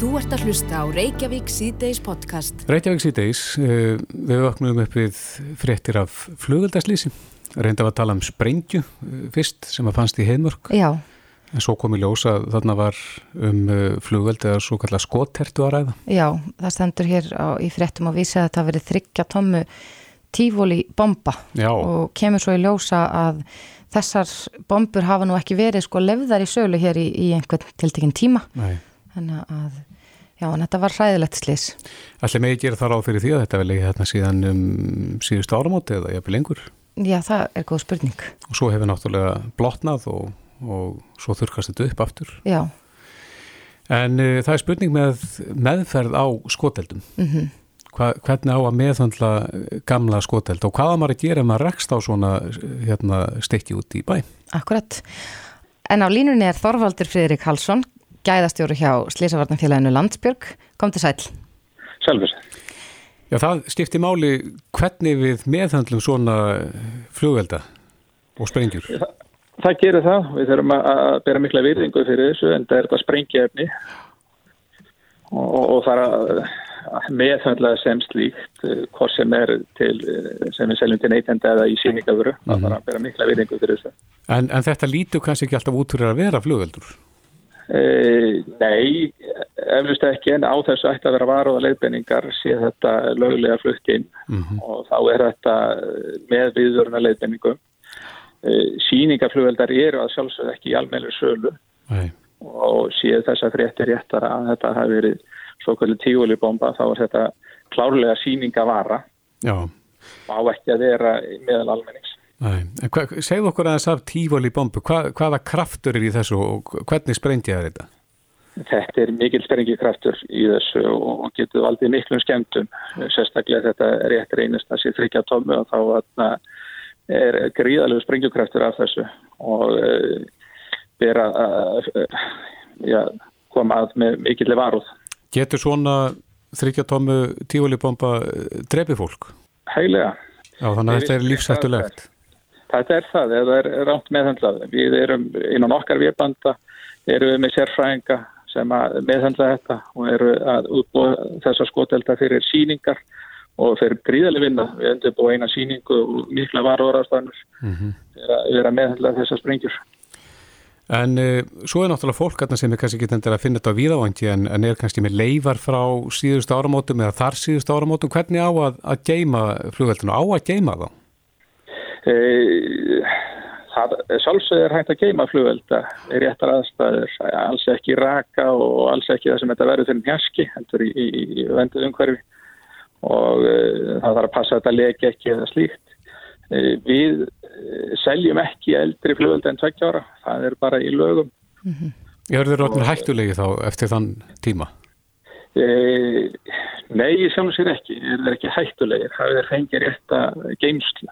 Þú ert að hlusta á Reykjavík síðdeis podcast. Reykjavík síðdeis, uh, við vaknum upp við fréttir af flugöldaslýsi. Reynda að tala um sprengju uh, fyrst sem að fannst í heimörk. Já. En svo kom í ljósa að þarna var um uh, flugöld eða svo kallar skottertu að ræða. Já, það stendur hér á, í fréttum að vísa að þetta verið þryggja tómmu tífóli bomba Já. og kemur svo í ljósa að þessar bombur hafa nú ekki verið sko lefðar í sölu hér í, í einhvern tiltekinn tíma. Nei. Þannig að, já, en þetta var hræðilegt slis. Allir megi gera það ráð fyrir því að þetta vel ekki hérna síðan um síðustu áramóti eða jafnvel lengur. Já, það er góð spurning. Og svo hefur náttúrulega blotnað og, og svo þurkast þetta upp aftur. Já. En uh, það er spurning með meðferð á skoteldum. Mm Hva, hvernig á að meðhandla gamla skoteld og hvaða maður að gera ef maður rekst á svona hérna, stekki út í bæ? Akkurat. En á línunni er Þorvaldur Friðrik Halsson, gæðastjóru hjá Slísavarnarfélaginu Landsbjörg. Kom til sæl. Selvur. Já, það skiptir máli hvernig við meðhandlum svona flugvelda og sprengjur. Það, það gerir það. Við þurfum að bera mikla virðingu fyrir þessu en það er þetta sprengjefni og, og það er að meðhandla sem slíkt hvort sem er til sem við seljum til neytenda eða í síningafuru. Mm -hmm. Það þarf að bera mikla virðingu fyrir þessu. En, en þetta lítur kannski ekki alltaf út fyrir að vera flugveldur? E, nei, eflust ekki en á þessu ætti að vera varuða leiðbenningar sé þetta lögulega flutt inn mm -hmm. og þá er þetta með viðvöruna leiðbenningum. E, síningaflugveldar eru að sjálfsögð ekki í almeinlega sölu nei. og sé þess að fréttir réttar að þetta hafi verið svo kvöldu tígulibomba þá er þetta klárlega síningavara Já. á ekki að vera meðal almennings. Segð okkur aðeins af tífóli bombu, Hva, hvaða kraftur er í þessu og hvernig sprengja þetta? Þetta er mikil sprengikraftur í þessu og getur aldrei miklum skemmtum, sérstaklega þetta er rétt reynist að sé þryggja tómi og þá er gríðalegu sprengjukraftur af þessu og vera að uh, koma að með mikilvæg varuð. Getur svona þryggja tómu tífóli bomba drefi fólk? Heilega. Já, þannig að þetta er lífsættulegt. Þetta er það, það er rámt meðhandlað. Við erum innan okkar viðbanda, erum við með sérfræðinga sem að meðhandla þetta og eru að útbúa þessa skotelda fyrir síningar og fyrir gríðarlega vinna. Við endur búið eina síningu og mikla varuðarastannur mm -hmm. erum að meðhandla þessar sprengjur. En uh, svo er náttúrulega fólk sem er kannski endur að finna þetta á víðavangi en, en er kannski með leifar frá síðustu áramótum eða þar síðustu áramótum. Hvernig á að, að geima flugveldinu? Á að geima þá? E, það sjálfsög er hægt að geima flugvelda er réttar aðstæður, alls ekki raka og alls ekki það sem þetta verður fyrir njaski, hendur í, í, í venduð umhverfi og e, það þarf að passa að þetta leki ekki eða slíkt. E, við seljum ekki eldri flugvelda en tveggjára, það er bara í lögum. Mm -hmm. Er þeir ráðnir hættulegi þá eftir þann tíma? Nei, ég sjálf sér ekki, er þeir ekki hættulegir, það er fengið rétt að geimslu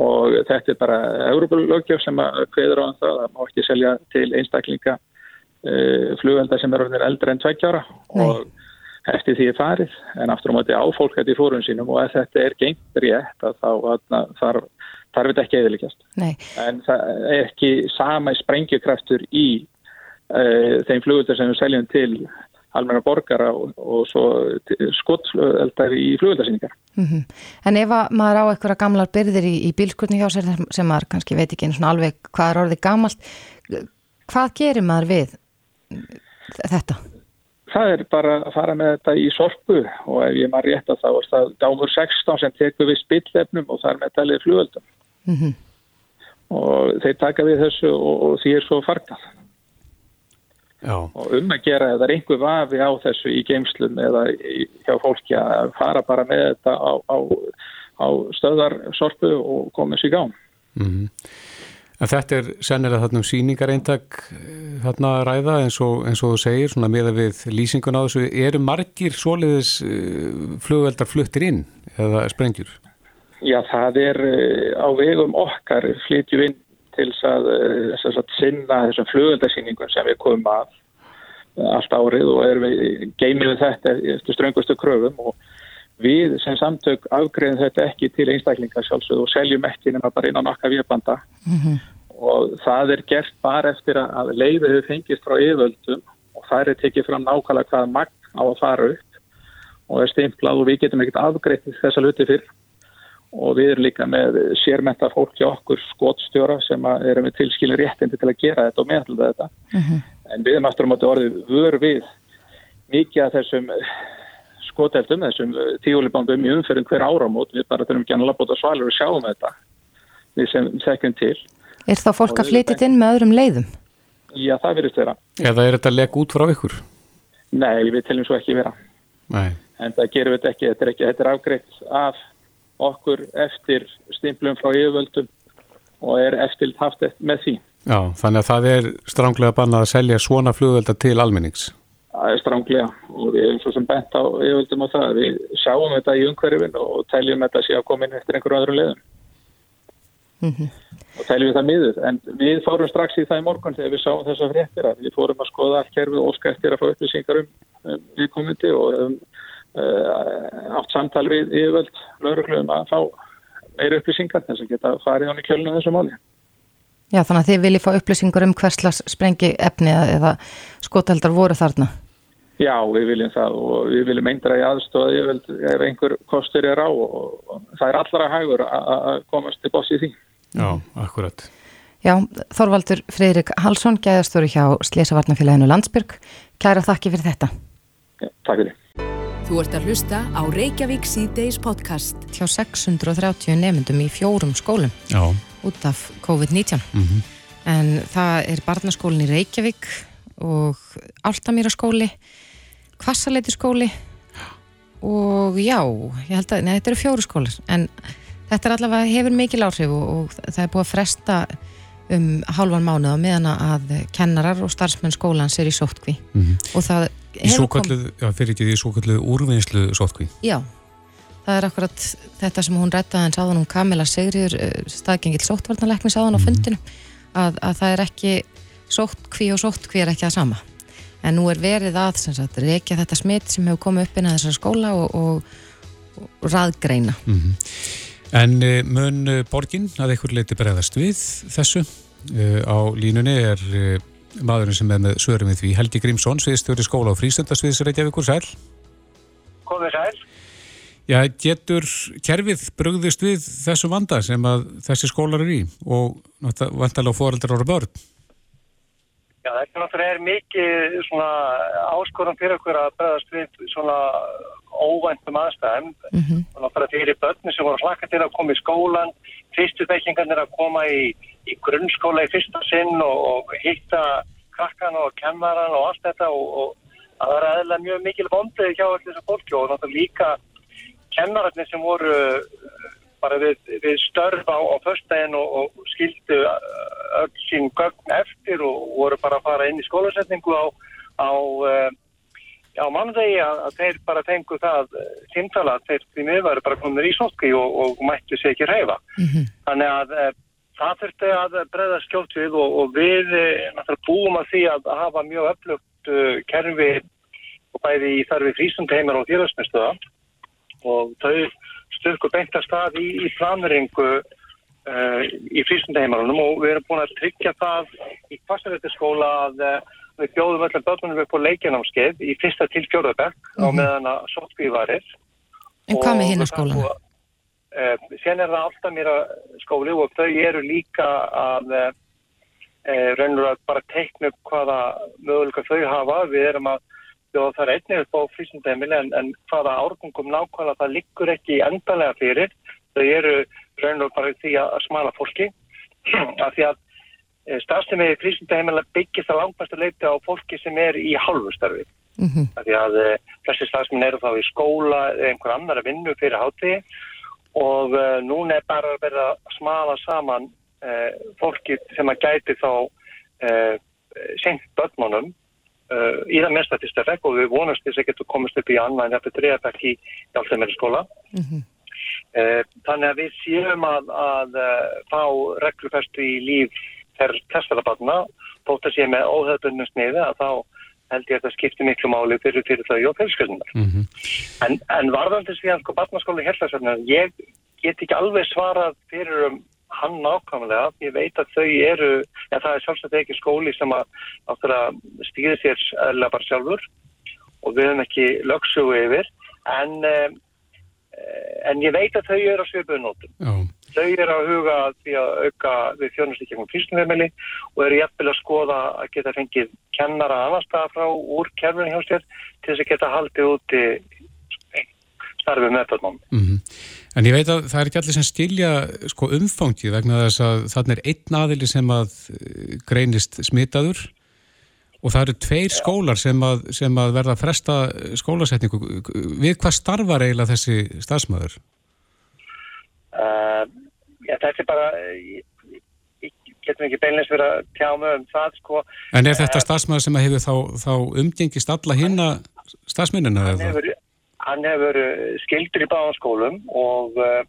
og þetta er bara Európa-lögjöf sem að hveður á það að má ekki selja til einstaklinga uh, flugvelda sem er orðinir eldra en tveggjára og eftir því er farið. En aftur á móti áfólk þetta í fórun sínum og ef þetta er gengt rétt að þá þarf þarf þetta ekki eðilegast en það er ekki sama sprengjukraftur í uh, þeim flugveldar sem við seljum til almenna borgara og, og svo skottflöðeldar í flugveldasýningar. Mm -hmm. En ef maður á eitthvað gamlar byrðir í, í bílskutni hjá sér sem maður kannski veit ekki einu svona alveg hvað er orðið gamalt, hvað gerir maður við þetta? Það er bara að fara með þetta í sorpu og ef ég maður rétt að þá er það dámur 16 sem tekur við spillefnum og það er með talið flugveldum. Mm -hmm. Og þeir taka við þessu og, og því er svo fargað. Já. og um að gera eða einhver vafi á þessu í geimslum eða hjá fólki að fara bara með þetta á, á, á stöðarsorpu og þessu í gán mm -hmm. En þetta er sennilega þarna um síningareintak þarna að ræða eins og, eins og þú segir svona með að við lýsingun á þessu eru margir soliðis flugveldar fluttir inn eða sprengjur? Já það er á vegum okkar flytju inn til að, að, að sinna þessum flugöldarsýningum sem við komum að allt árið og erum við geimið þetta eftir ströngustu kröfum og við sem samtök afgreðum þetta ekki til einstaklingar sjálfsögðu og seljum ekki nema bara inn á nakka viðbanda mm -hmm. og það er gert bara eftir að leiðið hefur fengist frá yföldum og það er tekið fram nákvæmlega hvaða magn á að fara upp og er stimplað og við getum ekkert afgreitt þessa luti fyrr og við erum líka með sérmenta fólk hjá okkur skotstjóra sem erum við tilskilin réttindi til að gera þetta og meðalda þetta uh -huh. en við erum aftur á móti orðið vör við mikið af þessum skoteldum, þessum tíulibandum í umferðin hver áramót, við bara þurfum ekki að labota svalur og sjáum þetta við sem þekkjum til Er þá fólk að flytja inn með öðrum leiðum? Já, það verður þeirra Eða er þetta legg út frá ykkur? Nei, við teljum svo ekki vera Nei. en það gerum við ekki, þetta er, ekki, þetta er afgreitt af okkur eftir stimplum frá yfirvöldum og er eftir haft með því. Já, þannig að það er stránglega bannað að selja svona flugvelda til almennings. Það er stránglega og við erum svo sem bent á yfirvöldum á það. Við sjáum þetta í umhverfin og teljum þetta sé að koma inn eftir einhverju öðru leðum mm -hmm. og teljum við það miður. En við fórum strax í það í morgun þegar við sáum þess að fréttir að við fórum að skoða allt kerfið og skættir að fá upplýsingar um, um viðkomandi og um, átt samtal við yfirvöld lauruglum að fá meira upplýsingar þess að geta farið án í kjölinu þessu máli Já, þannig að þið viljið fá upplýsingur um hverslas sprengi efni eða skotaldar voru þarna? Já, við viljum það og við viljum eindra í aðstofa ef einhver kostur er á og, og það er allra hægur að komast til bossi því. Já, akkurat. Já, Þorvaldur Freyrik Halsson, gæðastóri hjá Slesavarnafélaginu Landsbyrg. Kæra þakki fyrir þetta. Já, takk fyrir. Þú ert að hlusta á Reykjavík C-Days podcast. Hjá 630 nefndum í fjórum skólum. Já út af COVID-19 mm -hmm. en það er barnaskólin í Reykjavík og Áltamýraskóli Kvassaleiti skóli og já, ég held að, neða þetta eru fjóru skólar en þetta er allavega, hefur mikil áhrif og, og það er búið að fresta um hálfan mánuð á meðan að kennarar og starfsmenn skólans er í sótkví mm -hmm. og það hefur komið Já, fyrir ekki því svo kalluð úrvinnslu sótkví Já Það er akkurat þetta sem hún rettaði en sáðan hún Kamila Sigriður eh, staðgengil sóttvarnalekni sáðan á mhm. fundinu að, að það er ekki sóttkví og sóttkví er ekki það sama en nú er verið að sagt, reykja þetta smitt sem hefur komið upp inn að þessar skóla og, og, og raðgreina mm -hmm. En uh, mun borgin að einhver leiti bregðast við þessu á línunni er maðurinn sem er með sörum við því. Helgi Grímsson, sviðstjóri skóla og frístundasviðs Reykjavíkur Sæl. Komið sæl. Já, getur kerfið brugðist við þessu vanda sem að þessi skólar eru í og vantalega fóreldrar ára börn? Já, þetta náttúrulega er mikið svona áskoran fyrir okkur að bregðast við svona óvæntum aðstæðum mm -hmm. og náttúrulega fyrir börnum sem voru hlakka til að koma í skólan fyrstu þekkingarnir að koma í, í grunnskóla í fyrsta sinn og, og hitta krakkan og kennaran og allt þetta og, og að það er aðeins mjög mikil vondið hjá allir þessu fólki og náttúrulega líka kennararnir sem voru uh, bara við, við störf á, á förstæðin og, og skildu uh, öll sín gögn eftir og voru bara að fara inn í skólasetningu á, á, uh, á mannvegi að, að þeir bara tengu það tímtala að þeir því miðværi bara komið í sótki og, og mættu sér ekki reyfa. Mm -hmm. Þannig að það þurfti að breyða skjótt við og, og við náttúrulega búum að því að hafa mjög öflugt kerfi og bæði í þarfi frísundheimar og þjóðsmyndstöða og þau stöðku beint að stað í, í planringu uh, í frístundaheimarunum og við erum búin að tryggja það í kvastarættiskóla að við bjóðum öllum börnunum upp á leikjarnámskeið í fyrsta til fjóruðbekk mm -hmm. á mhm. meðan að sótkvívarir En hvað með hinn á skólan? Uh, sen er það alltaf mér að skóli og þau eru líka að raunur að bara teikna upp hvaða möguleika þau hafa við erum að það er einnig upp á frísundheimili en, en hvaða árgungum nákvæmlega það liggur ekki endalega fyrir þau eru raun og bara því að smala fólki af því að eh, starfstemmiði frísundheimila byggist að langbæstu leiti á fólki sem er í hálfustarfi mm -hmm. því að uh, þessi starfsmenn eru þá í skóla eða einhver annar að vinna fyrir hátíði og uh, núna er bara að vera smala saman uh, fólki sem að gæti þá senkt börnmónum uh, í það mesta fyrsta fekk og við vonast þess að getum komast upp í annað en þetta treyafekk í hjálpsæmeri skóla. Mm -hmm. þannig að við séum að, að fá reglufestu í líf þessara barna, þótt að sé með óhauðbundnum sniði að þá held ég að það skiptir miklu máli fyrir, fyrir þau og fjölskyldunar. Mm -hmm. En, en varðandi því að sko barnaskóli hellasöfnum, ég get ekki alveg svarað fyrir um hann nákvæmlega. Ég veit að þau eru, en það er sjálfsagt ekki skóli sem að, að stýði sér eða bara sjálfur og við hefum ekki lögsugu yfir, en, um, en ég veit að þau eru á svipuðnótum. Já. Þau eru að huga því að auka við þjónust ekki um frístumheimili og eru jæfnvel að skoða að geta fengið kennara annar staða frá úr kerfinu hjá sér til þess að geta haldið úti starfið með börnum. Mm -hmm. En ég veit að það er ekki allir sem stilja sko, umfangið vegna þess að þannig er einn aðili sem að eh, greinist smitaður og það eru tveir Já. skólar sem að, sem að verða að fresta skólasetningu. Við hvað starfar eiginlega þessi stafsmöður? Uh, já, þetta er bara, ég, ég getum ekki beinleins verið að tjá mig um það, sko. En er þetta uh, stafsmöður sem hefur þá, þá umgengist alla hinna stafsmönnina? Hann hefur Hann hefur eh, skildur í báðanskólum og, eh,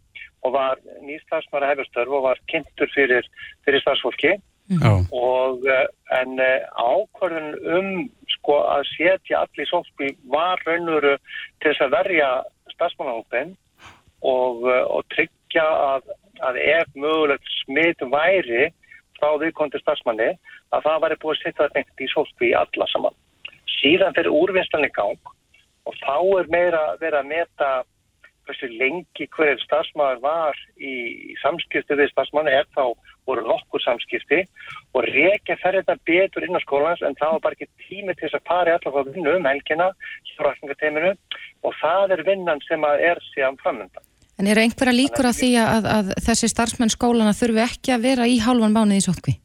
og var nýstafsmæra hefustörf og var kynntur fyrir, fyrir stafsfólki mm. og eh, en ákvörðun um sko að setja allir sóttkví var raunuru til þess að verja stafsmannahópin og, og tryggja að, að ef mögulegt smitt væri frá því konti stafsmanni að það væri búið að setja þetta í sóttkví alla saman. Síðan fyrir úrvinnslanir gang og þá er meira verið að meta hversu lengi hverju stafsmæður var í, í samskipti við stafsmanni er þá voru nokkur samskipti og reykja fer þetta betur inn á skólans en það var bara ekki tími til þess að fara allavega að vinna um helgina hjá rækningateiminu og það er vinnan sem er síðan framöndan. En eru einhverja líkur að því að, að þessi starfsmenn skólana þurfi ekki að vera í hálfan mánuði í sótkví?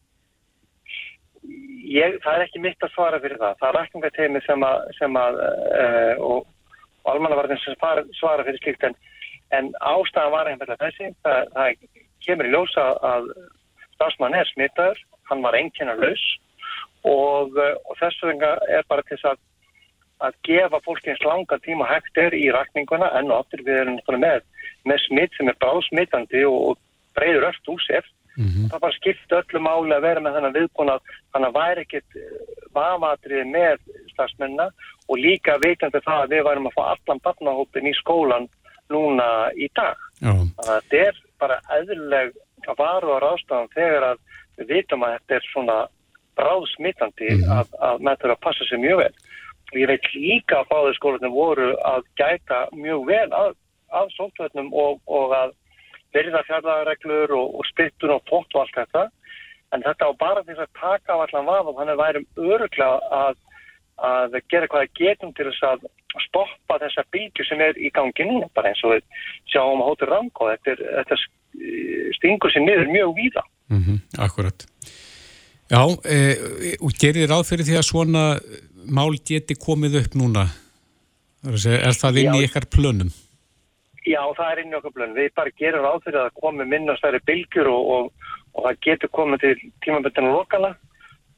ég, það er ekki mitt að svara fyrir það. Það er rækningateimi sem að, sem að uh, og, og almannavarðin sem svara, svara fyrir slíkt en, en ástæðan var einhverja þessi. Það, það kemur í ljósa að stafsmann er smittaður, hann var einnkjörna laus og, og þess vegna er bara til þess að að gefa fólki eins langa tíma hægt er í rækninguna en aftur við erum með, með smitt sem er bráðsmittandi og, og breyður öll úr sér Mm -hmm. Það bara skipta öllu máli að vera með þennan viðbúnað þannig að væri ekkit eh, vafatrið með stafsmenna og líka veikandi það að við værum að fá allan barnahópin í skólan núna í dag. Já. Þannig að þetta er bara eðluleg að varu á ráðstafan þegar að við vitum að þetta er svona ráðsmittandi mm -hmm. að, að með þetta að passa sér mjög vel. Og ég veit líka að báðurskólanum voru að gæta mjög vel að, að sótvöldnum og, og að verða fjárðarreglur og, og spyttun og pott og allt þetta. En þetta á bara þess að taka á allan vaf og þannig að værum öruglega að, að gera hvað getum til þess að stoppa þessa bíkju sem er í gangi núna bara eins og við sjáum að hóttur ranga þetta, er, þetta stingur sér niður mjög víða. Mm -hmm, Akkurat. Já, e, og gerir þið ráð fyrir því að svona mál geti komið upp núna er það inn í ykkar plönum? Já, það er inn í okkur blönd. Við bara gerum ráð fyrir að það komi minnastæri bylgjur og, og, og það getur komið til tímaböndinu lokala.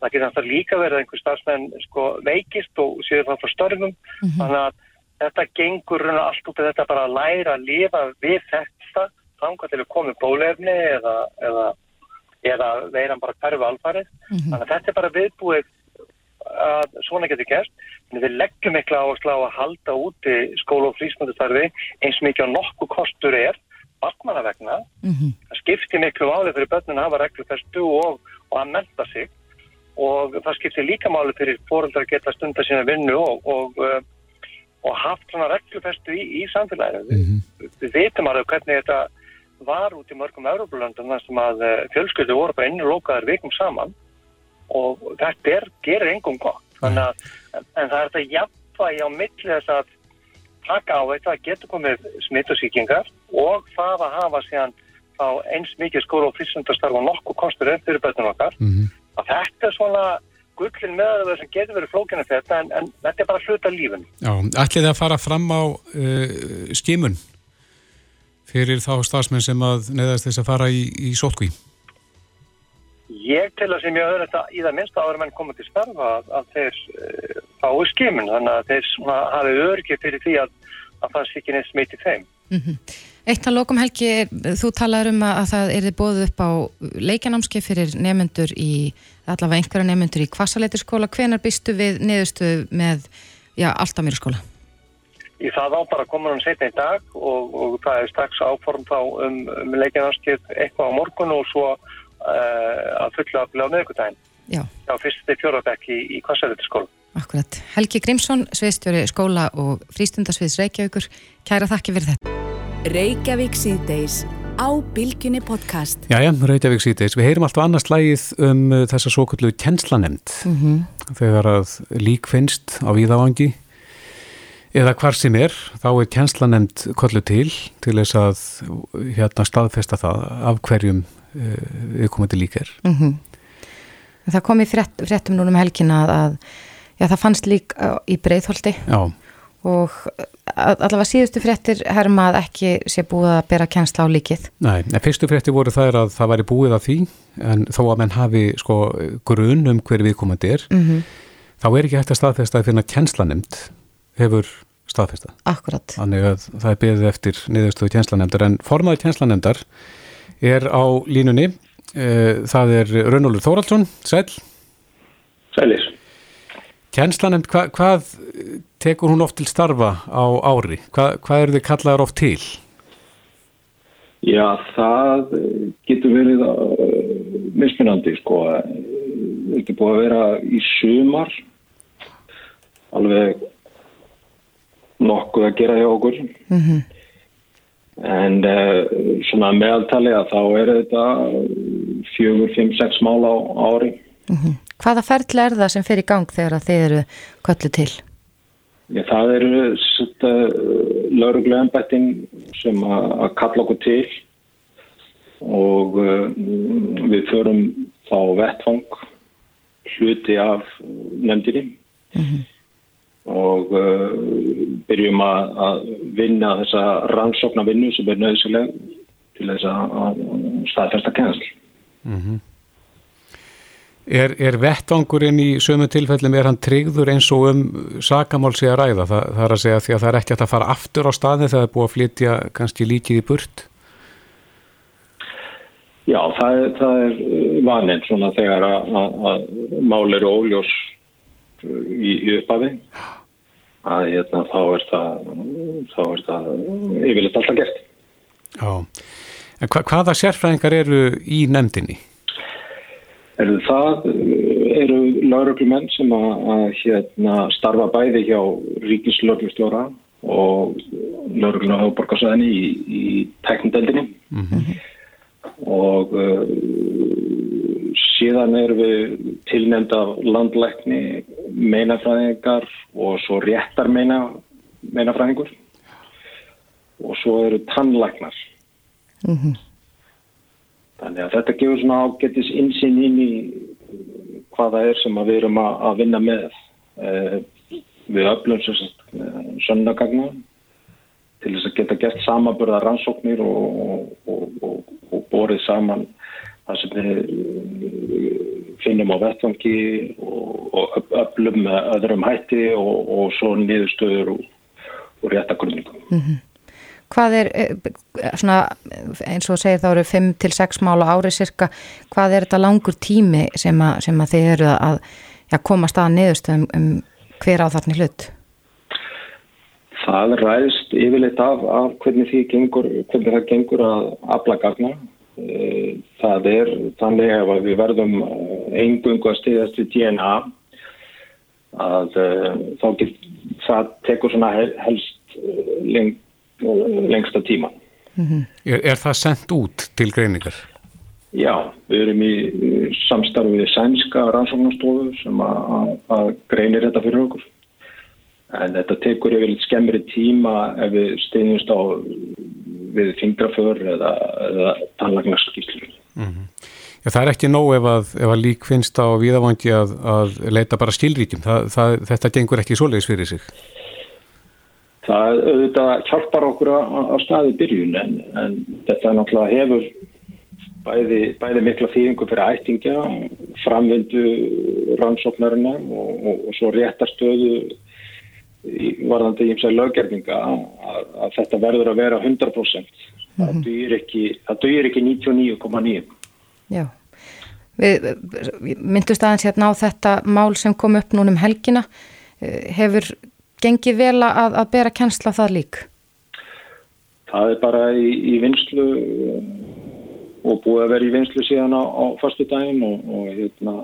Það getur alltaf líka verið að einhver starfsmenn sko, veikist og séu það frá störfum. Mm -hmm. Þannig að þetta gengur allt út af þetta bara að læra að lifa við þetta þangar til að komi bólefni eða, eða, eða veiran bara hverju alfarið. Mm -hmm. Þannig að þetta er bara viðbúið að svona getur gert. En við leggjum miklu áherslu á að halda úti skóla og frísmöndustarfi eins mikið á nokkuð kostur er barnmanna vegna mm -hmm. það skiptir miklu máli fyrir börnun að hafa reglufestu og, og að melda sig. Og það skiptir líka máli fyrir fóröldar að geta stundar sína vinnu og, og, uh, og haft svona reglufestu í, í samfélaginu. Mm -hmm. við, við veitum alveg hvernig þetta var út í mörgum Európa-löndum sem að uh, fjölskyldu voru bara innlókaðar vikum saman og þetta er, gerir engum gott. Þannig að, en það er þetta jafnvægi á milli þess að taka á þetta að getur komið smittusíkingar og það að hafa síðan þá eins mikið skóru og frísundarstarf og nokkuð kostur eftir bötunum okkar. Mm -hmm. að þetta er svona gullin með það sem getur verið flókina þetta en, en þetta er bara hluta lífun Já, ætlið það að fara fram á uh, skimun fyrir þá stafsmenn sem að neðast þess að fara í, í sótkví Ég til að sem ég höfður þetta í það minnst áður menn komið til starfa að, að þeir uh, fái skimun þannig að þeir hafi örgið fyrir því að, að það sé ekki neitt smiti þeim. Mm -hmm. Eitt að lokum Helgi, þú talaður um að það er bóðið upp á leikanámski fyrir nefnendur í, allavega einhverja nefnendur í kvassaleiturskóla. Hvenar býstu við neðustu með, já, alltaf mér skóla? í það á bara komin hann setna í dag og, og það er strax áform þá um, um leikjanarskið eitthvað á morgun og svo að fulla að byrja á meðgutæðin. Já. Já, fyrst til fjórabekk í, í Kvassaröldarskóla. Akkurat. Helgi Grímsson, sviðstjóri skóla og frístundasviðs Reykjavíkur. Kæra þakki fyrir þetta. Reykjavík síðdeis á Bilginni podcast. Jæja, Reykjavík síðdeis. Við heyrum alltaf annars lægið um uh, þessa svo kallu kennslanend mm -hmm. þegar að lík finnst á Íðavangi eða hvar sem er, þá er kennslanend kollu til til þess að hérna staðfesta það af hverjum uh, viðkomandi lík er. Mm -hmm. Það kom í frétt, fréttum núna um helgina að, að já, það fannst lík í breyðholti Já, og allavega síðustu fréttir herma að ekki sé búið að bera kennsla á líkið. nei, en fyrstu frétti voru þær að það væri búið af því en þó að menn hafi sko grun um hver viðkomandi er Mm -hmm. þá er ekki hægt að staðfesta að finna kennslanend hefur staðfesta. Akkurat. Þannig að það er beðið eftir niðurstöðu kennslanefndar en formaði kennslanefndar er á línunni. Eh, Það er Rönnólfur Þóraldsson, sæl. Sælir. Kennslanefnd, hva, hvað tekur hún oft til starfa á ári? Hva, hvað eru þið kallaður oft til? Já, það eh, getur verið uh, mismunandi, sko. Þetta er búið að vera í sumar, alveg nokkuð að gera hjá okkur. Mm En uh, svona meðaltali að þá er þetta fjögur, fimm, sex mál á ári. Hvaða ferðlega er það sem fer í gang þegar að þið eru köllu til? Já, það eru uh, laurugluembættin sem að kalla okkur til og uh, við förum þá vettfang hluti af nefndinni og uh, byrjum að, vinna þessa rannsókna vinnu sem er nöðsileg til þess að, að staðfesta kennsl. Er, er vettvangurinn í sömu tilfellum, er hann tryggður eins og um sakamál sé að ræða? Það, það er að segja því að það er ekki hægt að fara aftur á staði þegar það er búið að flytja kannski líkið í burt? Já, það það er vaninn svona þegar að, að, að mál eru óljós uh, í, í upphafi að hérna, þá er það þá er það yfirleitt alltaf gert. Já. En hva, hvaða sérfræðingar eru í nefndinni? Eru það eru lauruglumenn sem að, að hérna, starfa bæði hjá ríkislauglustjóra og laurugluna á borgarsæðinni í, í teknideldinni og uh, síðan erum við tilnefnd af landlækni meinafræðingar og svo réttar meina, meinafræðingur. Og svo eru tannlæknar. Þannig að þetta gefur svona ágættis insinn inn í hvað það er sem við erum að, að vinna með. Eh, við öflum eh, sönnagagna til þess að geta gert samaburða rannsóknir og, og, og, og borið saman það sem við eh, finnum á vettvangi og öflum með öðrum hætti og svo niðurstöður og réttakunningum. Hvað er, eh, svona, eins og segir þá eru 5 til 6 mála ári cirka, hvað er þetta langur tími sem að, sem að þið eru að ja, koma staðan niðurstöðum um hver á þarna hlut? Það ræðist yfirleitt af, af hvernig, gengur, hvernig það gengur að afla gagna. Það er þannig að við verðum engungu að stiðast við DNA að þá get, það tekur svona helst lengt lengsta tíma. Er, er það sendt út til greiningar? Já, við erum í samstarfið sænska rannsóknastofu sem að greinir þetta fyrir okkur. En þetta tekur yfir litt skemmri tíma ef við steinjumst á við fingraför eða, eða tannlagnarskíslur. Mm -hmm. Það er ekki nóg ef að, ef að lík finnst á viðavangi að, að leita bara skilríkjum. Það, það, þetta gengur ekki svoleiðis fyrir sig. Það auðvitað hjálpar okkur á staði byrjun en, en þetta náttúrulega hefur bæði, bæði mikla þýðingu fyrir ættingja, framvindu rannsóknarina og, og, og svo réttarstöðu varðandi í umsæði löggerninga að, að þetta verður að vera 100%. Það dugir ekki, ekki 99,9%. Já, við myndust aðeins hérna á þetta mál sem kom upp núna um helgina. Hefur gengið vel að, að bera kennsla það lík? Það er bara í, í vinslu og búið að vera í vinslu síðan á, á fastu daginn og, og, hérna,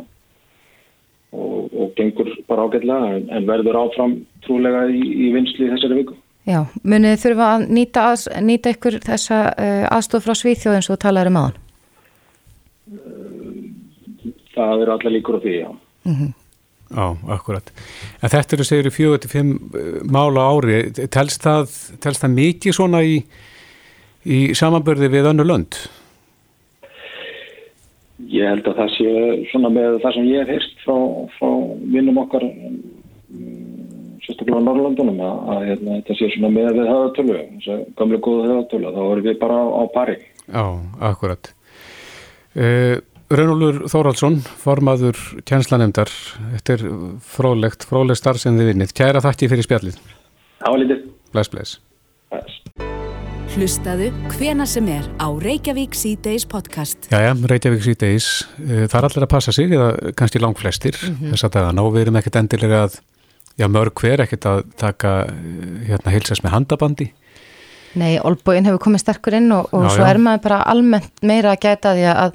og, og gengur bara ágætlega en, en verður áfram trúlega í, í vinslu í þessari viku. Já, munið þurfa að nýta, að, nýta ykkur þessa uh, aðstof frá Svíþjóðin svo talaður um aðan? Það eru allar líkur á því, já. Mm -hmm. Já, akkurat. En þetta eru segjur í 45 mála ári. Telst það, telst það mikið svona í, í samanbörði við önnu lönd? Ég held að það sé svona með það sem ég hef heyrst frá, frá vinnum okkar sérstaklega á Norrlandunum að, að hérna, þetta sé svona með við höðatölu, að gamlega góða höðatölu, þá erum við bara á, pari. Já, akkurat. Uh, Rönnúlur Þóraldsson, formaður tjænslanemdar, þetta er frólægt, frólægt starf sem þið vinnið. Kæra þakki fyrir var litið. Bless, bless. Bless. Hlustaðu hvena sem er á Reykjavík C-Days podcast. Jæja, Reykjavík C-Days, uh, það er allir að passa sig, eða kannski langt flestir mm -hmm. þess að dagana og við erum ekkert endilega að já, mörg hver ekkert að taka hérna heilsast með handabandi. Nei, Olbóin hefur komið sterkur inn og, og já, svo já. er maður bara almennt meira að gæta því að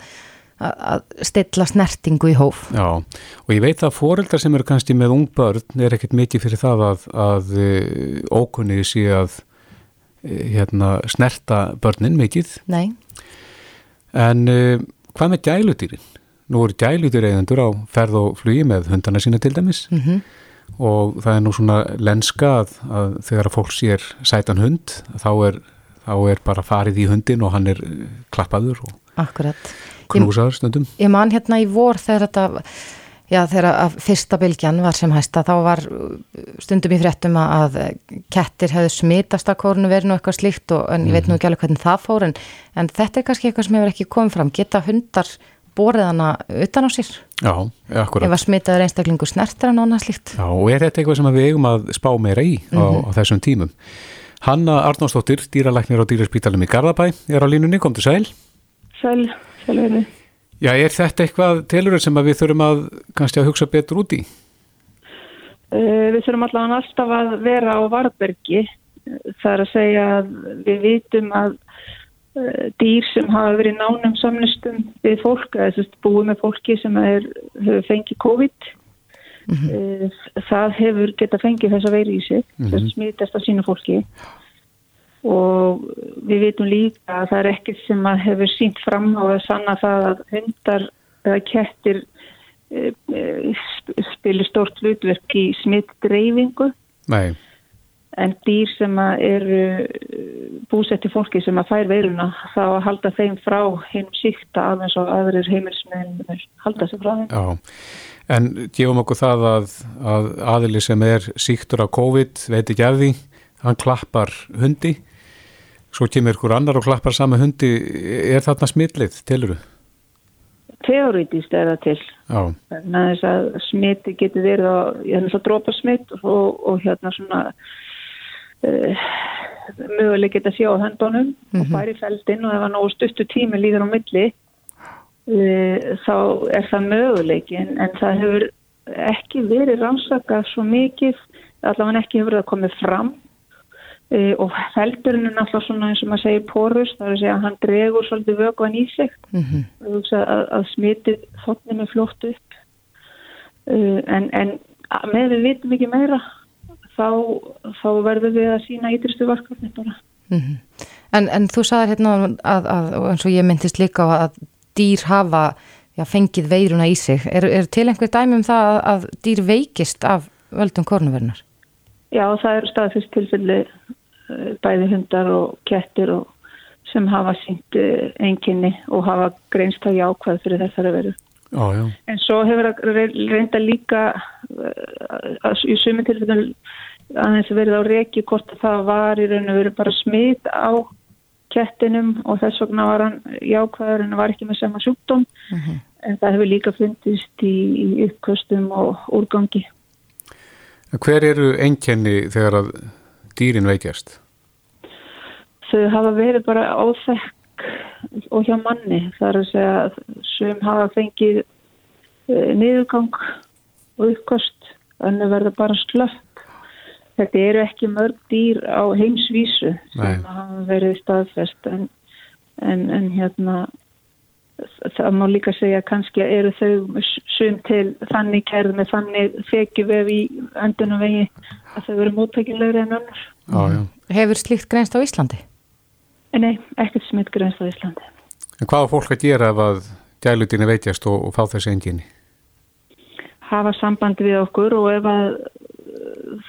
að stilla snertingu í hóf. Já, og ég veit að foreldrar sem eru kannski með ung börn er ekkert mikið fyrir það að, að eh, ókunnið sé að eh, hérna, snerta börnin mikið. Nei. En uh, hvað með gæludýrin? Nú eru gæludýr eigendur á ferð og flugi með hundana sína til dæmis mm -hmm. og það er nú svona lenska að, að þegar að fólk sér sætan hund þá er, þá er bara farið í hundin og hann er klappaður og Akkurat knúsaður stundum. Ég man hérna í vor þegar þetta, já þegar að fyrsta bylgjan var sem hæsta, þá var stundum í fréttum að kettir hefðu smitast að kórnu verinu eitthvað slíkt og en ég veit nú ekki alveg hvernig það fór en, en þetta er kannski eitthvað sem hefur ekki komið fram. Geta hundar borðið hana utan á sér? Já, akkurat. Ef að smitaður einstaklingu snertir hann ána slíkt? Já, og er þetta eitthvað sem við eigum að spá meira í á, mm -hmm. á þessum tímum? Hanna Arnósdóttir, dýralæknir á dýrarspítalum í Garðabæ, er á línunni, kom til sæl. Sæl, sælverði. Já, er þetta eitthvað telur sem við þurfum að kannski að hugsa betur út í? Uh, við þurfum allavega alltaf að vera á varbergi. Það er að segja að við vitum að uh, dýr sem hafa verið nánum samlustum við fólk, eða þess að búið með fólki sem er, hefur fengið COVID, mm -hmm. uh, það hefur geta fengið þess að veri í sig, mm -hmm. þess að smitast að sína fólki og við veitum líka að það er ekkert sem að hefur sínt fram á að sanna það að hundar eða kettir e, e, spilir stort hlutverk í smittdreyfingu Nei. en dýr sem að eru búsetti fólki sem að fær veiruna þá að halda þeim frá hinn síkta af eins og aðrir heimilsmiðin halda sig frá þeim Já. En gefum okkur það að, að aðili sem er síktur á COVID veit ekki af því, hann klappar hundi Svo kemur ykkur annar og klappar sama hundi, er þarna smillið, tiluru? Teorítíst er það til. Já. Þannig að þess að smiti getur verið á, hérna svo drópa smitt og, og hérna svona uh, möguleg geta sjá á höndunum mm -hmm. og mhm. færi feldinn og ef það nógu stuttu tími líður á milli uh, þá er það möguleik en, en það hefur ekki verið rannsakað svo mikið, allavega ekki hefur það komið fram og feldurinn er náttúrulega svona eins og maður segir porus, það er að segja að hann dregur svolítið vökuan í sig mm -hmm. að, að smitið þotninu fljótt upp uh, en, en með við vitum ekki meira þá, þá verður við að sína ídristu varkafni bara mm -hmm. en, en þú sagðir hérna að, að eins og ég myndist líka að dýr hafa já, fengið veiruna í sig er, er til einhver dæmi um það að, að dýr veikist af völdum kornuvernar? Já, það er staðfyrst tilfelli bæði hundar og kettir og sem hafa sínt enginni og hafa greinst að jákvæð fyrir þessari veru. Já, já. En svo hefur það reynda líka uh, í sumi tilfellum aðeins verið á reki hvort að það var í raun og verið bara smit á kettinum og þess vegna var hann jákvæður en var ekki með sama sjúkdóm mhm. -huh. en það hefur líka fundist í, í uppkvöstum og úrgangi. Hver eru enginni þegar að dýrin veikjast? þau hafa verið bara óþekk og hjá manni. Þar að segja að sem hafa fengið e, niðurgang og uppkost önnu verða bara slöpp. Þetta eru ekki mörg dýr á heimsvísu sem hafa verið staðfest. En, en, en hérna það má líka segja kannski að eru þau sum til þannig kærð með þannig þekjuvef í öndunum vegi að þau eru móttækilegri en önnur. Já, já. Hefur slíkt grænst á Íslandi? Nei, ekkert smitt grænst á Íslandi. En hvað er fólk að gera ef að gælutinni veitjast og, og fá þessi enginni? Hafa sambandi við okkur og ef að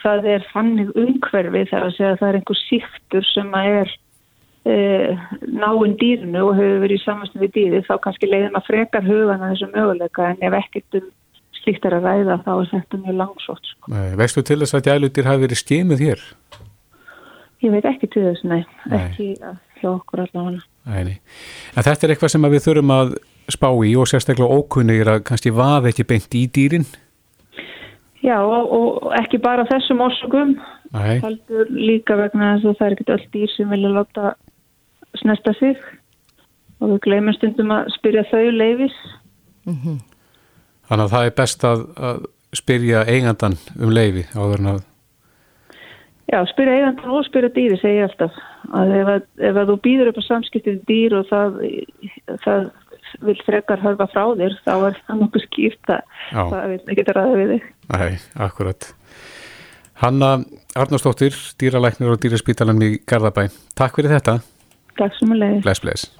það er fannig umhverfi þegar að segja að það er einhver síktur sem að er náinn dýrnu og hefur verið í samanstu við dýri þá kannski leiðum að frekar hugana þessu möguleika en ef ekkert um slíkt er að ræða þá er þetta mjög langsótt sko. Veistu til þess að gælutir hafi verið skimið hér? Ég veit ekki til þess, nei, nei. ekki hjá okkur allavega nei, En þetta er eitthvað sem við þurfum að spá í og sérstaklega ókunnir að kannski vaði ekki beint í dýrin? Já og, og ekki bara þessum orsökum heldur líka vegna þess að það er ekkert öll dýr sem vilja láta snesta sig og við glemum stundum að spyrja þau leifis. Mm -hmm. Þannig að það er best að, að spyrja eigandan um leifi áður en að... Já, spyrja eigandan og spyrja dýri segja ég alltaf. Að ef, að, ef að þú býður upp á samskiptið dýr og það, það vil frekar hörfa frá þér, þá er það nokkuð skýrt að það vil ekki ræða við þig. Nei, akkurat. Hanna Arnarsdóttir, dýralæknir og dýraspítalan í Garðabæ. Takk fyrir þetta. Takk sem að leiði. Bless, bless.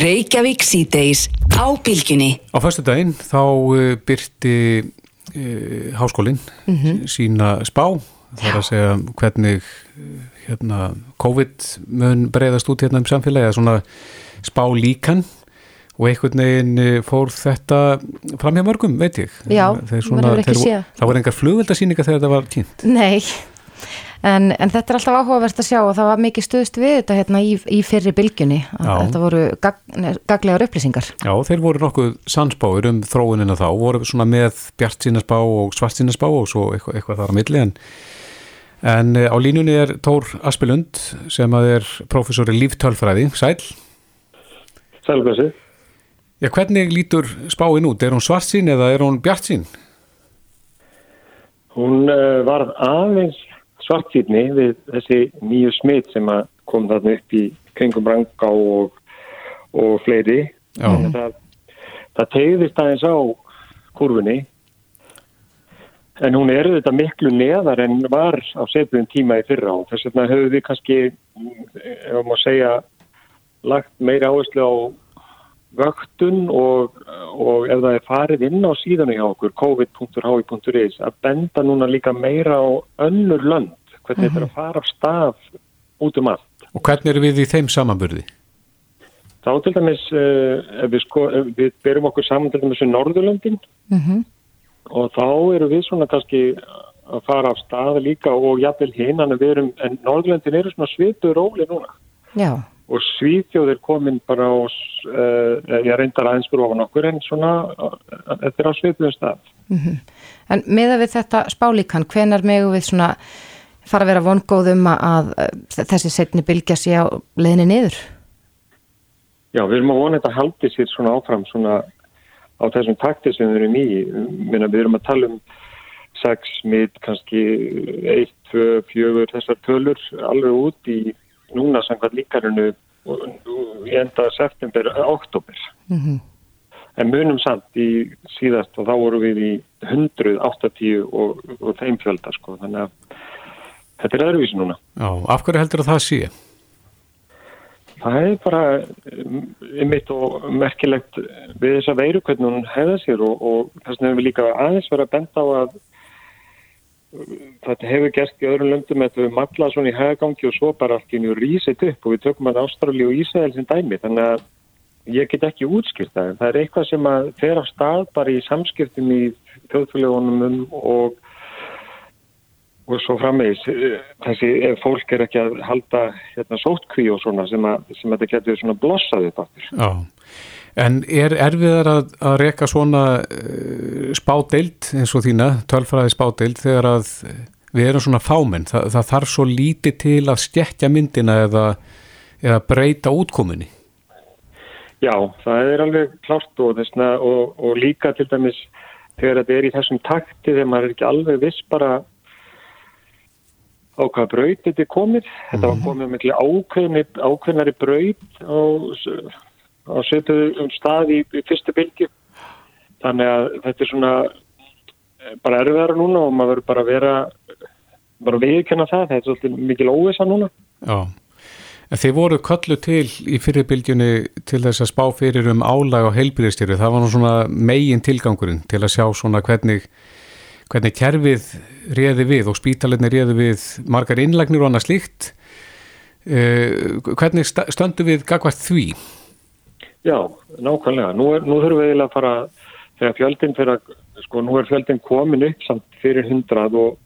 Reykjavík síðdeis á bylginni. Á förstu daginn þá uh, byrti uh, háskólinn mm -hmm. sína spá. Það er að segja hvernig uh, hérna, COVID mun breyðast út hérna um samfélagi. Það er svona spá líkan og einhvern veginn fór þetta fram hjá mörgum, veit ég. Já, það var engar flugveldasýninga þegar þetta var tínt. Nei, En, en þetta er alltaf áhugavert að sjá og það var mikið stuðst við þetta hérna í, í fyrri bylgjunni. Þetta voru gag, gaglegar upplýsingar. Já, þeir voru nokkuð sansbáir um þróunina þá, voru svona með bjart sínasbá og svart sínasbá og svo eitthvað, eitthvað þar á milli. En, en eh, á línunni er Tór Aspilund sem að er professor í líftölfræði. Sæl? Sælblessi. Já, hvernig lítur spáin út? Er hún svart sín eða er hún bjart sín? Hún uh, var aðeins svartýrni við þessi nýju smitt sem kom þarna upp í kringum Rangá og, og fleiri. Það, það tegðist aðeins á kurfunni en hún er þetta miklu neðar en var á setjum tíma í fyrra og þess vegna höfum við kannski, ef maður segja, lagt meiri áherslu á vöktun og, og ef það er farið inn á síðanu hjá okkur, covid.hi.is, að benda núna líka meira á önnur lönd, hvernig þetta er að fara af stað út um allt. Og hvernig eru við í þeim samanburði? Þá til dæmis, uh, við, sko, við berum okkur saman til dæmis í Norðurlöndin uh mhm. -huh. og þá eru við svona kannski að fara af stað líka og jafnvel hinn, en Norðurlöndin eru svona svitur róli núna. Já og Svíþjóð er komin bara á, uh, ég reyndar aðeins fyrir ofan okkur en svona, uh, þetta er á Svíþjóðum stað. Mm -hmm. En meða við þetta spálíkan, hvenar megu við svona fara að vera vongóðum að, að þessi setni bylgja sé á leðinni niður? Já, við erum að vona þetta haldi sér svona áfram svona á þessum takti sem við erum í, minna við erum að tala um 6, mitt, kannski 1, 2, 4, þessar tölur alveg út í núna samkvæmt líkarinu í enda september, oktober mm -hmm. en munum samt í síðast og þá voru við í 180 og, og þeim fjölda sko, þannig að þetta er öðruvísi núna Já, af hverju heldur það að það sé? Það er bara ymitt og merkilegt við þessa veiru hvernig hún hefða sér og, og þess vegna hefur við líka aðeins verið að benda á að þetta hefur gert í öðrum löndum að við matla svona í hagagangi og svo bara allt í njú rísit upp og við tökum að Ástrali og Ísæl sem dæmi þannig að ég get ekki útskýrt það. En það er eitthvað sem að fer á stað bara í samskiptum í þjóðfélagunum og og svo frammeðis þessi ef fólk er ekki að halda hérna, sótkví og svona sem að, sem að þetta getur svona blossaðið þetta Já En er erfiðar að, að reyka svona uh, spádeild eins og þína, tölfræði spádeild þegar að við erum svona fámenn, Þa, það þarf svo lítið til að stjækja myndina eða, eða breyta útkomunni? Já, það er alveg klárt og, þessna, og, og líka til dæmis þegar þetta er í þessum takti þegar maður er ekki alveg viss bara á hvaða braut þetta er komið. Þetta var mhm. komið með ákveðni, ákveðnari braut á, á sötuðum stað í, í fyrstu bylgi. Þannig að þetta er svona eh, bara erfiðara núna og maður verður bara að vera bara viðkjöna það. Þetta er svolítið mikil óvisa núna. Já. En þeir voru kallu til í fyrirbylgjunni til þess að spá fyrir um álag á heilbyrðistýru. Það var nú svona megin tilgangurinn til að sjá svona hvernig hvernig kerfið réði við og spítalinni réði við margar innlagnir og annað slíkt uh, hvernig stöndu við gagvart því? Já, nákvæmlega. Nú, er, nú þurfum við eiginlega að fara þegar fjöldin fyrir að, sko nú er fjöldin komin upp samt fyrir hundrað og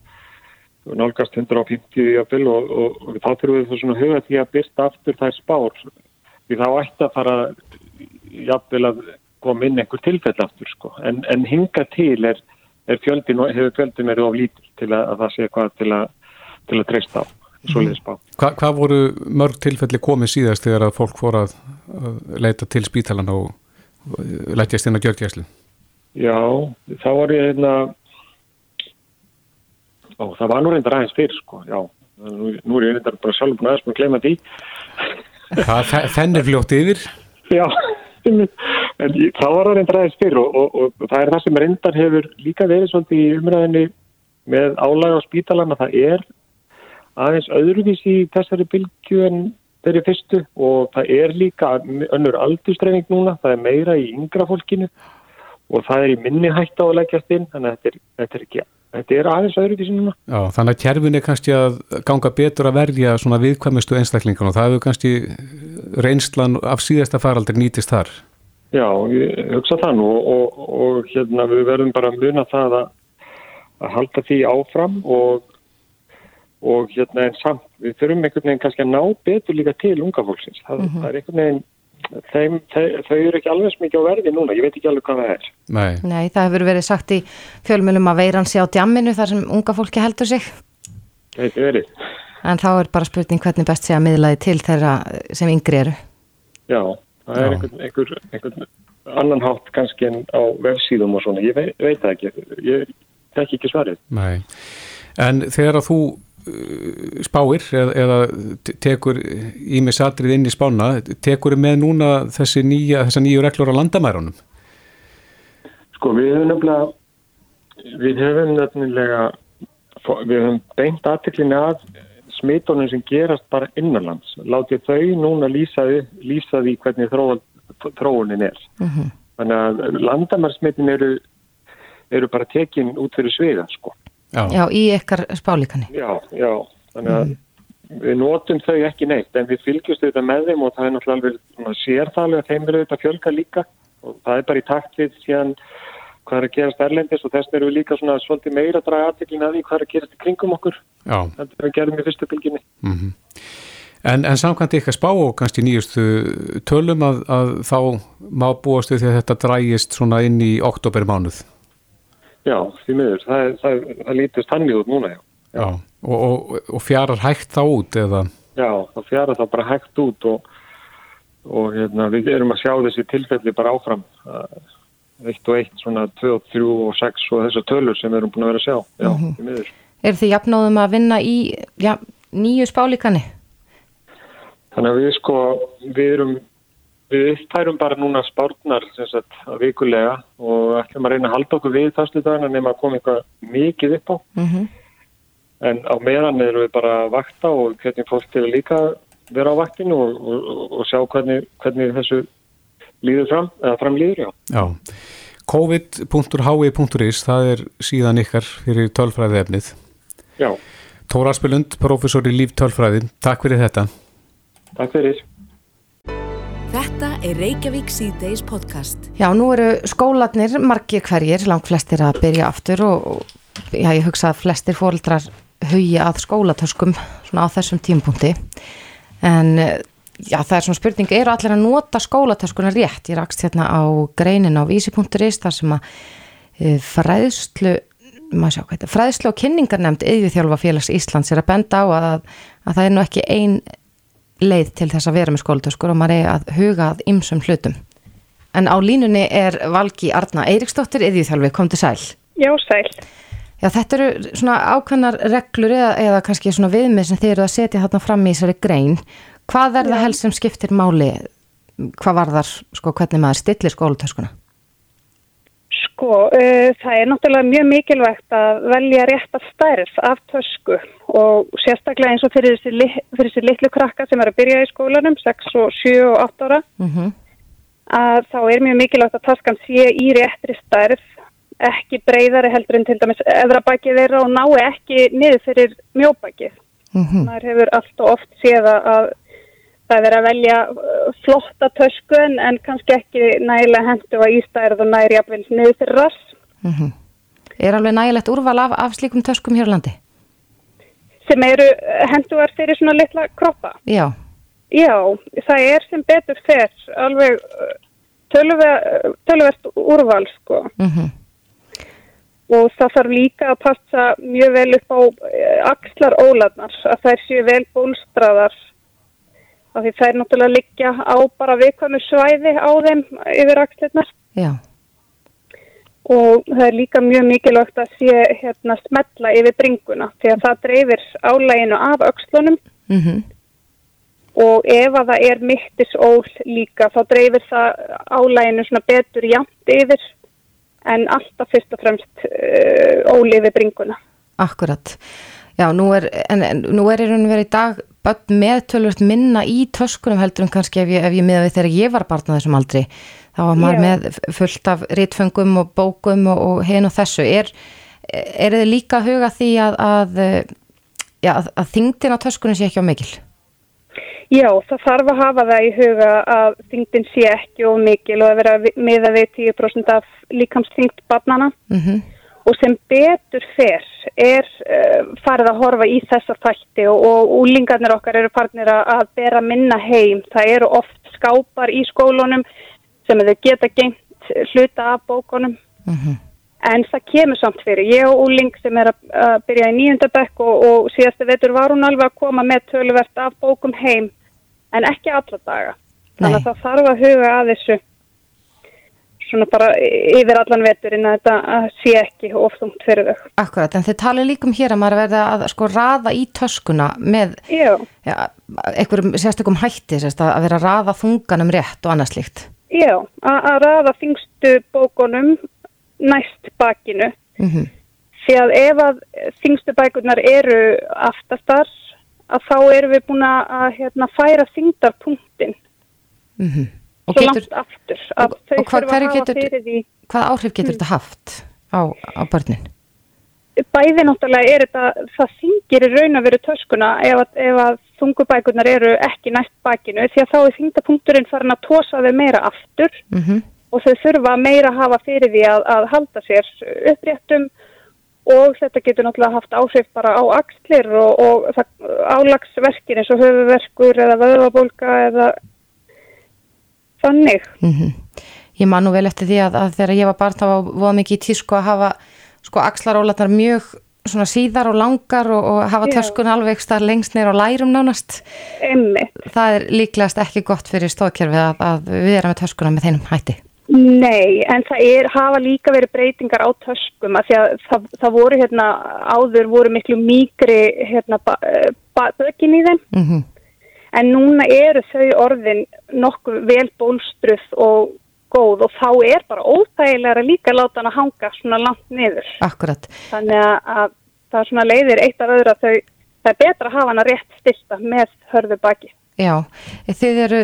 nálgast 150 jafnvel og, og, og þá þurfum við svona huga því að byrsta aftur þær spár. Því þá ætti að fara jafnvel að koma inn einhver tilfell aftur sko. En, en hinga til er fjöldin, hefur fjöldin verið of lítil til að, að það sé hvað til að, til að treysta á. Hva, hvað voru mörg tilfelli komið síðast þegar að fólk fór að, að leita til spítalan og lætjast inn á gjörgjæslu? Já, þá var ég einna, ó, það var nú reyndar aðeins fyrr, sko, já, nú, nú er ég reyndar bara sjálf búin aðeins með að gleyma því. Það fennir fljótt yfir? Já, en það var að reynda ræðis fyrir og, og, og það er það sem reyndan hefur líka verið svolítið í umræðinni með álæg á spítalana, það er aðeins öðruvísi í þessari bylgu en þeirri fyrstu og það er líka önnur aldurstreyning núna, það er meira í yngra fólkinu og það er í minni hægt á að leggjast inn, þannig að þetta er, þetta er ekki Þetta er aðeins öðruvísi núna. Já, þannig að kjærfin er kannski að ganga betur að verja svona viðkvæmustu einstaklingan og það hefur kannski reynslan af síðasta faraldir nýtist þar. Já, ég hugsa það nú og, og, og hérna við verðum bara að muna það að, að halda því áfram og, og hérna en samt við þurfum einhvern veginn kannski að ná betur líka til unga fólksins. Það, mm -hmm. það er einhvern veginn, þeim, þeim, þau eru ekki alveg smikið á verði núna, ég veit ekki alveg hvað það er. Nei, Nei það hefur verið sagt í fjölmjölum að veiran sé á djamminu þar sem unga fólki heldur sig. Það hefur verið. En þá er bara spurning hvernig best sé að miðlaði til þeirra sem yngri eru. Já það er einhvern, einhver, einhvern annan hátt kannski en á vefsíðum og svona, ég veit, veit það ekki ég tek ekki svarið Nei. En þegar að þú spáir eða, eða tekur ímiðsatrið inn í spána tekur með núna þessi nýja þessa nýju reglur á landamærunum? Sko við höfum nefnilega við höfum nefnilega við höfum beint aðtiklinni að smitunum sem gerast bara innanlands. Látið þau núna lýsa, lýsa því hvernig þróun, þróunin er. Uh mhm. -huh. Þannig að landamærsmitin eru, eru bara tekin út fyrir sviða, sko. Já, já í ykkar spálíkani. Já, já. Þannig að. -huh. við notum þau ekki neitt, en við fylgjumst auðvitað með þeim og það er náttúrulega sérþálega að þeim eru auðvitað fjölga líka og það er bara í takt við síðan hvað er að gerast erlendis og þess eru við líka svona svolítið meira að draga aðteklina að því hvað er að gerast í kringum okkur er að gera með fyrstu bylginni mm -hmm. En, en samkvæmt ykkar spá og kannski nýjustu tölum að, að þá má búastu því að þetta drægist svona inn í oktobermánuð Já, því miður það, það, það lítist hann í út núna já. Já. Og, og, og fjarar hægt þá út eða? Já, það fjarar þá bara hægt út og, og hérna, við erum að sjá þessi tilfelli bara áfram 1 og 1, svona 2 og 3 og 6 og þessar tölur sem við erum búin að vera að sjá já, mm -hmm. Er þið jafnáðum að vinna í já, nýju spálíkani? Þannig að við sko við erum við upptærum bara núna spárnar sagt, að vikulega og ætlum að reyna að halda okkur við þastu dagina nema að koma eitthvað mikið upp á mm -hmm. en á meðan erum við bara að vakta og hvernig fólk til að líka vera á vaktinu og, og, og sjá hvernig, hvernig þessu líður fram, eða framlýður, já. Já, covid.hi.is, það er síðan ykkar fyrir tölfræði efnið. Já. Tóra Aspelund, professor í líftölfræði, takk fyrir þetta. Takk fyrir. Þetta er Reykjavík C-Days podcast. Já, nú eru skólatnir margir hverjir, langt flestir að byrja aftur og já, ég hugsa að flestir fórildrar hugja að skólatöskum svona á þessum tímpunkti en Já, það er svona spurning, eru allir að nota skólatöskuna rétt? Ég rakst hérna á greinin á vísi.is þar sem að e, fræðslu, sjá fræðslu og kynningarnemnd yfirþjálfa félags Íslands er að benda á að, að það er nú ekki ein leið til þess að vera með skólatöskur og maður er að huga að ymsum hlutum. En á línunni er Valgi Arna Eiriksdóttir, yfirþjálfi, kom til sæl. Já, sæl. Já, þetta eru svona ákveðnar reglur eða, eða kannski svona viðmið sem þeir eru að setja þarna fram í þessari grein. Hvað er það helst sem skiptir máli? Hvað var þar, sko, hvernig maður stillir skólutöskuna? Sko, uh, það er náttúrulega mjög mikilvægt að velja rétt af stærð af tösku og sérstaklega eins og fyrir þessi, li, fyrir þessi litlu krakka sem er að byrja í skólanum, 6 og 7 og 8 ára, mm -hmm. að þá er mjög mikilvægt að taskan sé í réttri stærð, ekki breyðari heldur en til dæmis eðrabækið þeirra og nái ekki niður fyrir mjóbækið. Mm -hmm. Það hefur allt og oft séða að það er að velja uh, flotta töskun en kannski ekki nægilega hendu að ístæðið og næri jafnvel niður fyrir rass. Mm -hmm. Er alveg nægilegt úrval af, af slíkum töskum hér á landi? Sem eru uh, henduar fyrir svona litla kroppa? Já. Já, það er sem betur fyrr alveg uh, tölverst úrval sko. Mm -hmm. Og það þarf líka að passa mjög vel upp á axlar óladnar, að er séu vel bólstraðar af því er náttúrulega liggja á bara viðkvæmu svæði á þeim yfir axlirnar. Já. Og það er líka mjög mikilvægt að sé hérna smetla yfir bringuna því að það dreifir álæginu af axlunum mm -hmm. og ef að það er mittis ól líka þá dreifir það álæginu svona betur jæmt yfir en alltaf fyrst og fremst uh, ól yfir bringuna. Akkurat. Já, nú er, en, en, nú er í raun og verið í dag börn með tölvöld minna í töskunum heldur en kannski ef ég, ef ég miða við þegar ég var barn á þessum aldri þá var maður Já. með fullt af rítfengum og bókum og, og hen og þessu er, er þið líka að huga því að, að, ja, að, að þingdin á töskunum sé ekki á mikil? Já, það þarf að hafa það í huga að þingdin sé ekki á mikil og að vera miða við 10% af líkamsþingd barnana mhm mm og sem betur fer er uh, farið að horfa í þessa þætti og, og úlingarnir okkar eru farnir að bera minna heim. Það eru oft skápar í skólunum sem þau geta gengt hluta af bókunum uh mhm. -huh. en það kemur samt fyrir. Ég og úling sem er að, að byrja í nýjundabekk og, og síðastu vetur var hún alveg að koma með töluvert af bókum heim en ekki alla daga. Þannig að það þarf að huga að þessu svona bara yfir allan veturinn að þetta sé ekki ofþungt fyrir þau. Akkurat, en þið tala líkum hér að maður verða að sko raða í töskuna með ja, einhverjum sérstökum hætti sérst, að vera að raða þunganum rétt og annað slíkt. Já, að raða þingstu bókunum næst bakinu mm -hmm. því að ef að þingstu bækunar eru aftastar að þá erum við búin að hérna, færa þingdarpunktin. Mhm. Mm og svo getur, langt aftur og, og hvað, getur, hvað áhrif getur þetta haft á, á börnin? Bæði náttúrulega er þetta það þingir í raun að veru töskuna ef, ef að þungubækunar eru ekki næst bakinu því að þá er þingdapunkturinn farin að tósa þau meira aftur mm -hmm. og þau þurfa meira að hafa fyrir því að, að halda sér uppréttum og þetta getur náttúrulega haft áhrif bara á axlir og, og álagsverkin eins og höfuverkur eða vöðvabólka eða þannig. Mm -hmm. Ég man nú vel eftir því að, að þegar ég var barn þá var mikið í tísku að hafa sko axlarólatnar mjög svona síðar og langar og, og hafa törskun alveg starf lengst neyra og lærum nánast. Emmi. Það er líklegast ekki gott fyrir stóðkerfið að, að við erum með törskuna með þeinum hætti. Nei, en það er, hafa líka verið breytingar á töskum að, að það, það voru hérna áður voru miklu mýgri hérna bökin í þeim. Mhm. Mm en núna eru þau orðin nokkuð vel bólstruð og góð og þá er bara óþægilega líka láta hann að hanga svona langt niður. Akkurat. Þannig að það er svona leiðir eitt af öðru að þau, það er betra að hafa hann að rétt styrsta með hörðu baki. Já, þið eru,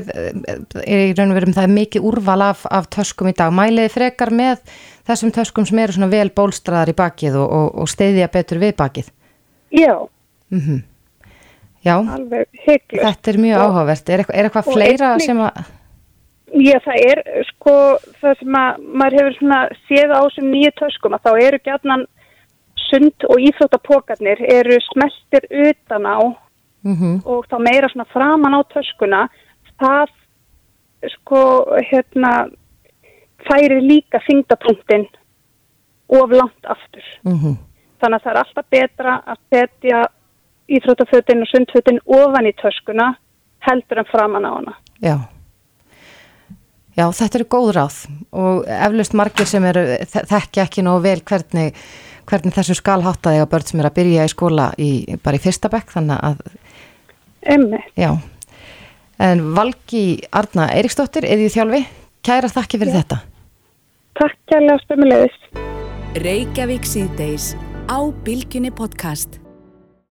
er í raun og verum það mikið úrval af, af töskum í dag. Mæliði frekar með þessum töskum sem eru svona vel bólstraðar í bakið og, og, og steyðja betur við bakið? Já. Mhm. Mm Já, þetta er mjög áhugavert. Er eitthvað, er eitthvað fleira einnig, sem að... Já, það er sko það sem að maður hefur svona séð á sem nýju töskum að þá eru gætnan sund og íþróttapokarnir eru smeltir utan á mm -hmm. og þá meira svona framan á töskuna það sko hérna færi líka þingdapunktin of langt aftur. Mm -hmm. Þannig að það er alltaf betra að setja íþróttafötin og sundfötin ofan í töskuna heldur en framan á hana. Já. Já, þetta eru góð ráð og eflust margir sem eru þekkja ekki nógu vel hvernig, hvernig þessu skal hátta þegar börn sem er að byrja í skóla í, bara í fyrsta bekk þannig að Emmi. Já, en Valgi Arna Eiríksdóttir, eða í þjálfi kæra þakki fyrir Já. þetta Takk kærlega spömmulegis Reykjavík síðdeis á Bilginni podcast